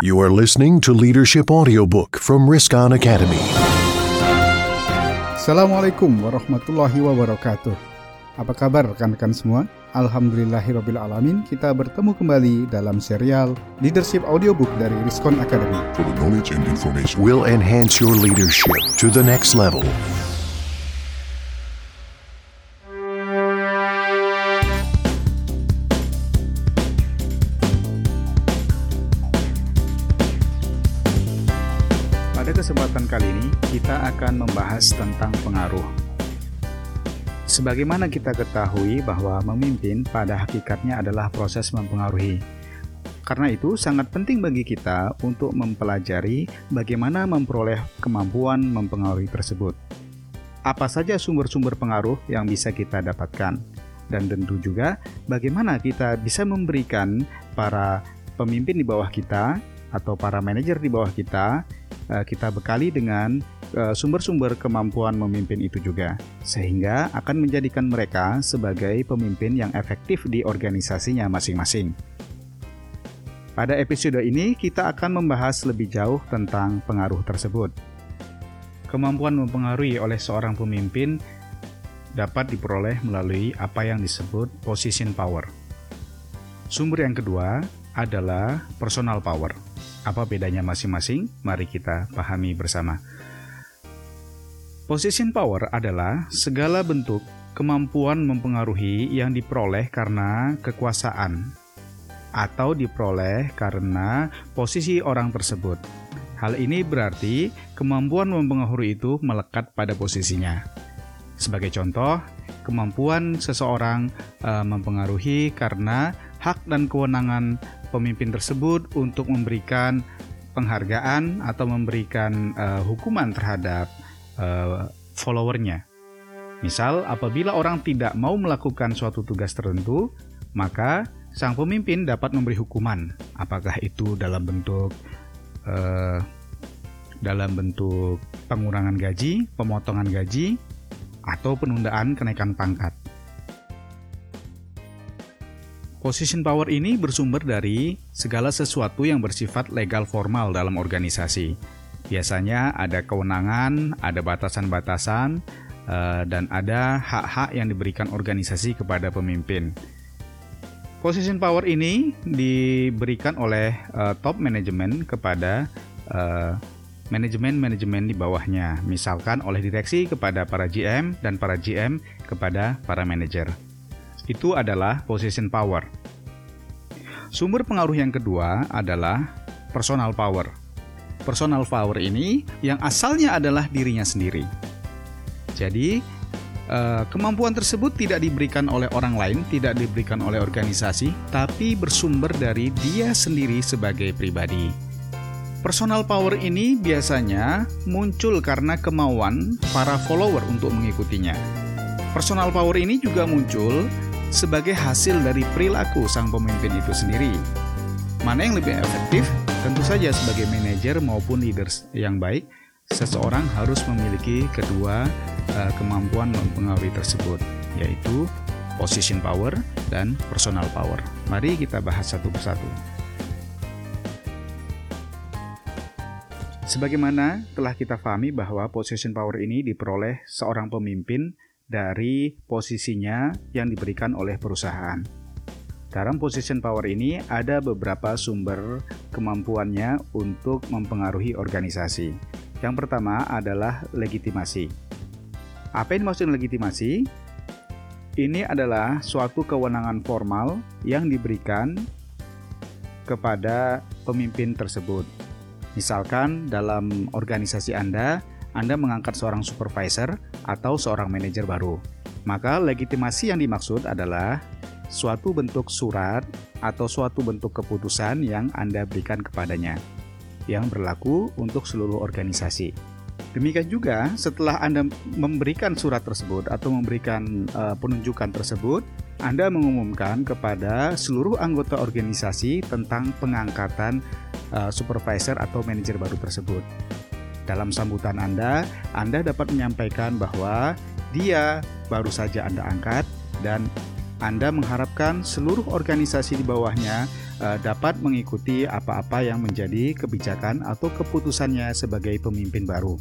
You are listening to Leadership Audiobook from Riskan Academy. Assalamualaikum warahmatullahi wabarakatuh. Apa kabar rekan-rekan semua? Alhamdulillahirrabbilalamin kita bertemu kembali dalam serial Leadership Audiobook dari Riskon Academy. For the knowledge and information will enhance your leadership to the next level. Kesempatan kali ini kita akan membahas tentang pengaruh. Sebagaimana kita ketahui bahwa memimpin pada hakikatnya adalah proses mempengaruhi. Karena itu sangat penting bagi kita untuk mempelajari bagaimana memperoleh kemampuan mempengaruhi tersebut. Apa saja sumber-sumber pengaruh yang bisa kita dapatkan dan tentu juga bagaimana kita bisa memberikan para pemimpin di bawah kita atau para manajer di bawah kita eh, kita bekali dengan eh, sumber-sumber kemampuan memimpin itu juga, sehingga akan menjadikan mereka sebagai pemimpin yang efektif di organisasinya masing-masing. Pada episode ini, kita akan membahas lebih jauh tentang pengaruh tersebut. Kemampuan mempengaruhi oleh seorang pemimpin dapat diperoleh melalui apa yang disebut position power. Sumber yang kedua adalah personal power. Apa bedanya masing-masing? Mari kita pahami bersama. Position power adalah segala bentuk kemampuan mempengaruhi yang diperoleh karena kekuasaan atau diperoleh karena posisi orang tersebut. Hal ini berarti kemampuan mempengaruhi itu melekat pada posisinya. Sebagai contoh, kemampuan seseorang e, mempengaruhi karena hak dan kewenangan pemimpin tersebut untuk memberikan penghargaan atau memberikan e, hukuman terhadap e, followernya. Misal, apabila orang tidak mau melakukan suatu tugas tertentu, maka sang pemimpin dapat memberi hukuman, apakah itu dalam bentuk eh, dalam bentuk pengurangan gaji, pemotongan gaji, atau penundaan kenaikan pangkat. Position power ini bersumber dari segala sesuatu yang bersifat legal formal dalam organisasi. Biasanya ada kewenangan, ada batasan-batasan, eh, dan ada hak-hak yang diberikan organisasi kepada pemimpin. Position power ini diberikan oleh uh, top manajemen kepada uh, manajemen-manajemen di bawahnya, misalkan oleh direksi kepada para GM dan para GM kepada para manajer. Itu adalah position power. Sumber pengaruh yang kedua adalah personal power. Personal power ini yang asalnya adalah dirinya sendiri. Jadi, Eh, kemampuan tersebut tidak diberikan oleh orang lain, tidak diberikan oleh organisasi, tapi bersumber dari dia sendiri sebagai pribadi. Personal power ini biasanya muncul karena kemauan para follower untuk mengikutinya. Personal power ini juga muncul sebagai hasil dari perilaku sang pemimpin itu sendiri. Mana yang lebih efektif? Tentu saja sebagai manajer maupun leaders yang baik, seseorang harus memiliki kedua uh, kemampuan mempengaruhi tersebut, yaitu position power dan personal power. Mari kita bahas satu persatu. Sebagaimana telah kita pahami bahwa position power ini diperoleh seorang pemimpin dari posisinya yang diberikan oleh perusahaan. Dalam position power ini ada beberapa sumber kemampuannya untuk mempengaruhi organisasi. Yang pertama adalah legitimasi. Apa yang dimaksud legitimasi? Ini adalah suatu kewenangan formal yang diberikan kepada pemimpin tersebut. Misalkan dalam organisasi Anda, Anda mengangkat seorang supervisor atau seorang manajer baru. Maka legitimasi yang dimaksud adalah suatu bentuk surat atau suatu bentuk keputusan yang Anda berikan kepadanya yang berlaku untuk seluruh organisasi. Demikian juga setelah Anda memberikan surat tersebut atau memberikan uh, penunjukan tersebut, Anda mengumumkan kepada seluruh anggota organisasi tentang pengangkatan uh, supervisor atau manajer baru tersebut. Dalam sambutan Anda, Anda dapat menyampaikan bahwa dia baru saja Anda angkat dan Anda mengharapkan seluruh organisasi di bawahnya uh, dapat mengikuti apa-apa yang menjadi kebijakan atau keputusannya sebagai pemimpin baru.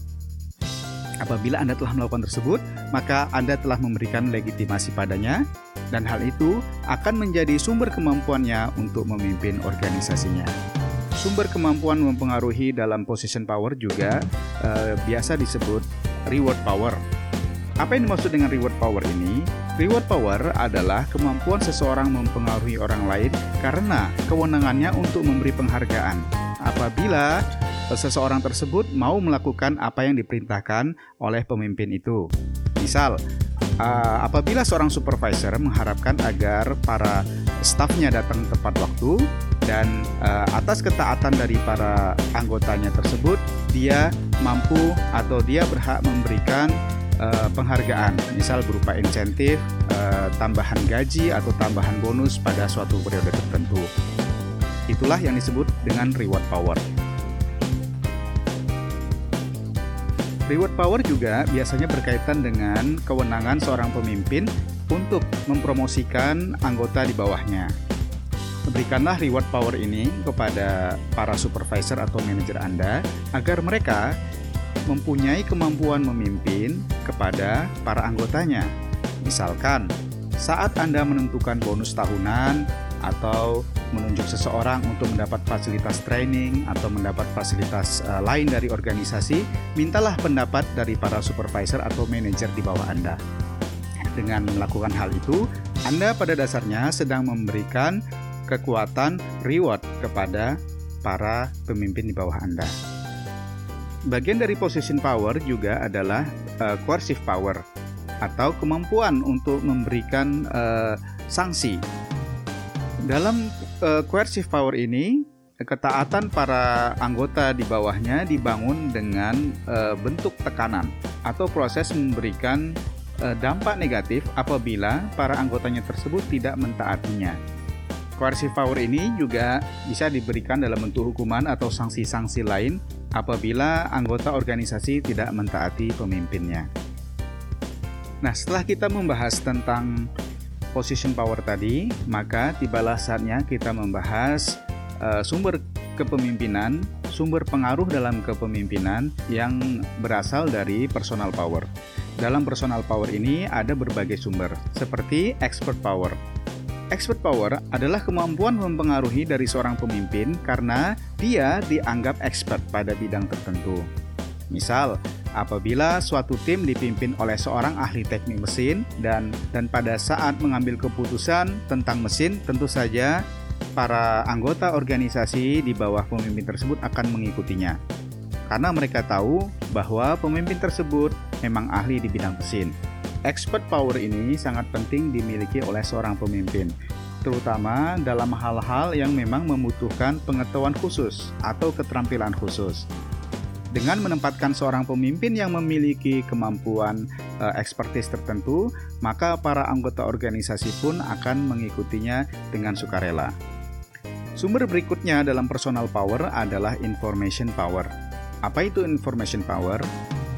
Apabila Anda telah melakukan tersebut, maka Anda telah memberikan legitimasi padanya, dan hal itu akan menjadi sumber kemampuannya untuk memimpin organisasinya. Sumber kemampuan mempengaruhi dalam position power juga uh, biasa disebut reward power. Apa yang dimaksud dengan reward power ini? Reward power adalah kemampuan seseorang mempengaruhi orang lain karena kewenangannya untuk memberi penghargaan. Apabila seseorang tersebut mau melakukan apa yang diperintahkan oleh pemimpin itu. Misal, uh, apabila seorang supervisor mengharapkan agar para stafnya datang tepat waktu dan uh, atas ketaatan dari para anggotanya tersebut, dia mampu atau dia berhak memberikan uh, penghargaan, misal berupa insentif, uh, tambahan gaji atau tambahan bonus pada suatu periode tertentu. Itulah yang disebut dengan reward power. Reward power juga biasanya berkaitan dengan kewenangan seorang pemimpin untuk mempromosikan anggota di bawahnya. Berikanlah reward power ini kepada para supervisor atau manajer Anda agar mereka mempunyai kemampuan memimpin kepada para anggotanya. Misalkan, saat Anda menentukan bonus tahunan atau menunjuk seseorang untuk mendapat fasilitas training atau mendapat fasilitas uh, lain dari organisasi, mintalah pendapat dari para supervisor atau manajer di bawah Anda. Dengan melakukan hal itu, Anda pada dasarnya sedang memberikan kekuatan reward kepada para pemimpin di bawah Anda. Bagian dari position power juga adalah uh, coercive power atau kemampuan untuk memberikan uh, sanksi dalam uh, coercive power ini, ketaatan para anggota di bawahnya dibangun dengan uh, bentuk tekanan atau proses memberikan dampak negatif apabila para anggotanya tersebut tidak mentaatinya. Coercive power ini juga bisa diberikan dalam bentuk hukuman atau sanksi-sanksi lain apabila anggota organisasi tidak mentaati pemimpinnya. Nah, setelah kita membahas tentang position power tadi, maka tibalah saatnya kita membahas uh, sumber kepemimpinan, sumber pengaruh dalam kepemimpinan yang berasal dari personal power. Dalam personal power ini ada berbagai sumber, seperti expert power. Expert power adalah kemampuan mempengaruhi dari seorang pemimpin karena dia dianggap expert pada bidang tertentu. Misal, apabila suatu tim dipimpin oleh seorang ahli teknik mesin dan dan pada saat mengambil keputusan tentang mesin tentu saja para anggota organisasi di bawah pemimpin tersebut akan mengikutinya. Karena mereka tahu bahwa pemimpin tersebut memang ahli di bidang mesin. Expert power ini sangat penting dimiliki oleh seorang pemimpin, terutama dalam hal-hal yang memang membutuhkan pengetahuan khusus atau keterampilan khusus. Dengan menempatkan seorang pemimpin yang memiliki kemampuan uh, ekspertis tertentu, maka para anggota organisasi pun akan mengikutinya dengan sukarela. Sumber berikutnya dalam personal power adalah information power. Apa itu information power?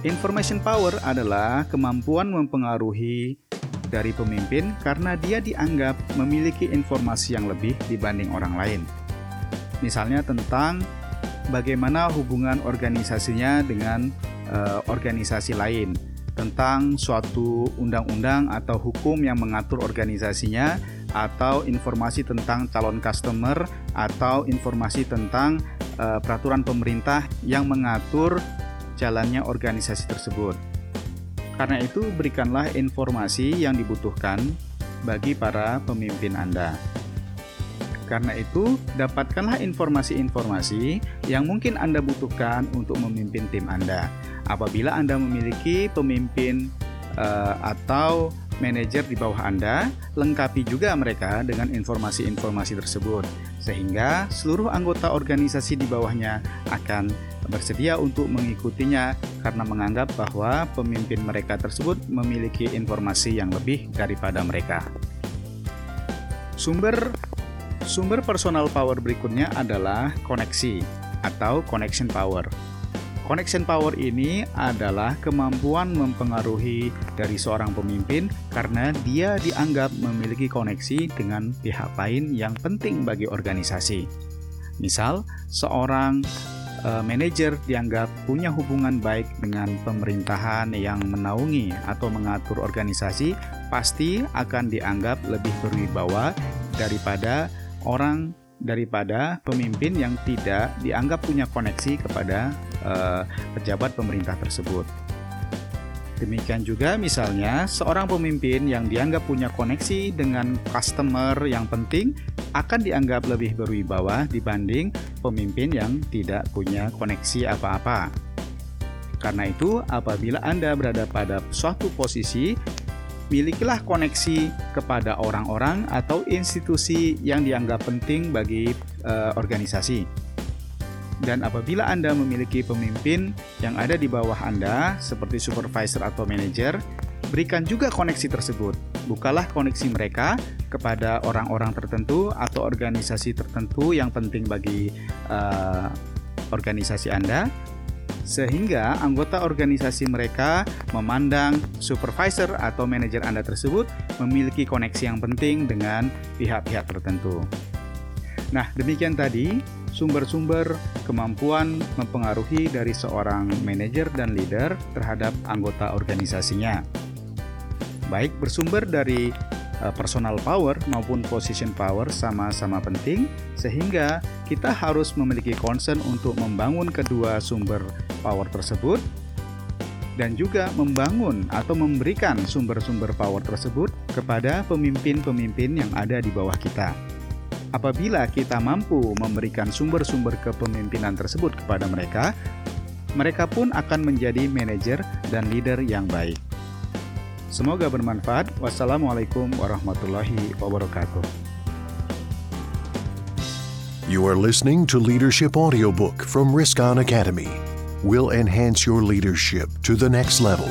Information power adalah kemampuan mempengaruhi dari pemimpin karena dia dianggap memiliki informasi yang lebih dibanding orang lain. Misalnya tentang bagaimana hubungan organisasinya dengan uh, organisasi lain tentang suatu undang-undang atau hukum yang mengatur organisasinya atau informasi tentang calon customer atau informasi tentang uh, peraturan pemerintah yang mengatur jalannya organisasi tersebut. Karena itu, berikanlah informasi yang dibutuhkan bagi para pemimpin Anda. Karena itu, dapatkanlah informasi-informasi yang mungkin Anda butuhkan untuk memimpin tim Anda. Apabila Anda memiliki pemimpin uh, atau manajer di bawah Anda, lengkapi juga mereka dengan informasi-informasi tersebut, sehingga seluruh anggota organisasi di bawahnya akan bersedia untuk mengikutinya karena menganggap bahwa pemimpin mereka tersebut memiliki informasi yang lebih daripada mereka. Sumber Sumber personal power berikutnya adalah koneksi atau connection power. Connection power ini adalah kemampuan mempengaruhi dari seorang pemimpin karena dia dianggap memiliki koneksi dengan pihak lain yang penting bagi organisasi. Misal, seorang uh, manajer dianggap punya hubungan baik dengan pemerintahan yang menaungi atau mengatur organisasi, pasti akan dianggap lebih berwibawa daripada orang daripada pemimpin yang tidak dianggap punya koneksi kepada uh, pejabat pemerintah tersebut. Demikian juga misalnya seorang pemimpin yang dianggap punya koneksi dengan customer yang penting akan dianggap lebih berwibawa dibanding pemimpin yang tidak punya koneksi apa-apa. Karena itu, apabila Anda berada pada suatu posisi milikilah koneksi kepada orang-orang atau institusi yang dianggap penting bagi uh, organisasi. Dan apabila Anda memiliki pemimpin yang ada di bawah Anda, seperti supervisor atau manajer, berikan juga koneksi tersebut. Bukalah koneksi mereka kepada orang-orang tertentu atau organisasi tertentu yang penting bagi uh, organisasi Anda, sehingga anggota organisasi mereka memandang supervisor atau manajer Anda tersebut memiliki koneksi yang penting dengan pihak-pihak tertentu. Nah, demikian tadi sumber-sumber kemampuan mempengaruhi dari seorang manajer dan leader terhadap anggota organisasinya. Baik bersumber dari Eh, personal power maupun position power sama-sama penting sehingga kita harus memiliki concern untuk membangun kedua sumber power tersebut dan juga membangun atau memberikan sumber-sumber power tersebut kepada pemimpin-pemimpin yang ada di bawah kita. Apabila kita mampu memberikan sumber-sumber kepemimpinan tersebut kepada mereka, mereka pun akan menjadi manajer dan leader yang baik. Semoga bermanfaat. Wassalamualaikum warahmatullahi wabarakatuh. You are listening to Leadership Audiobook from Riskon Academy. Will enhance your leadership to the next level.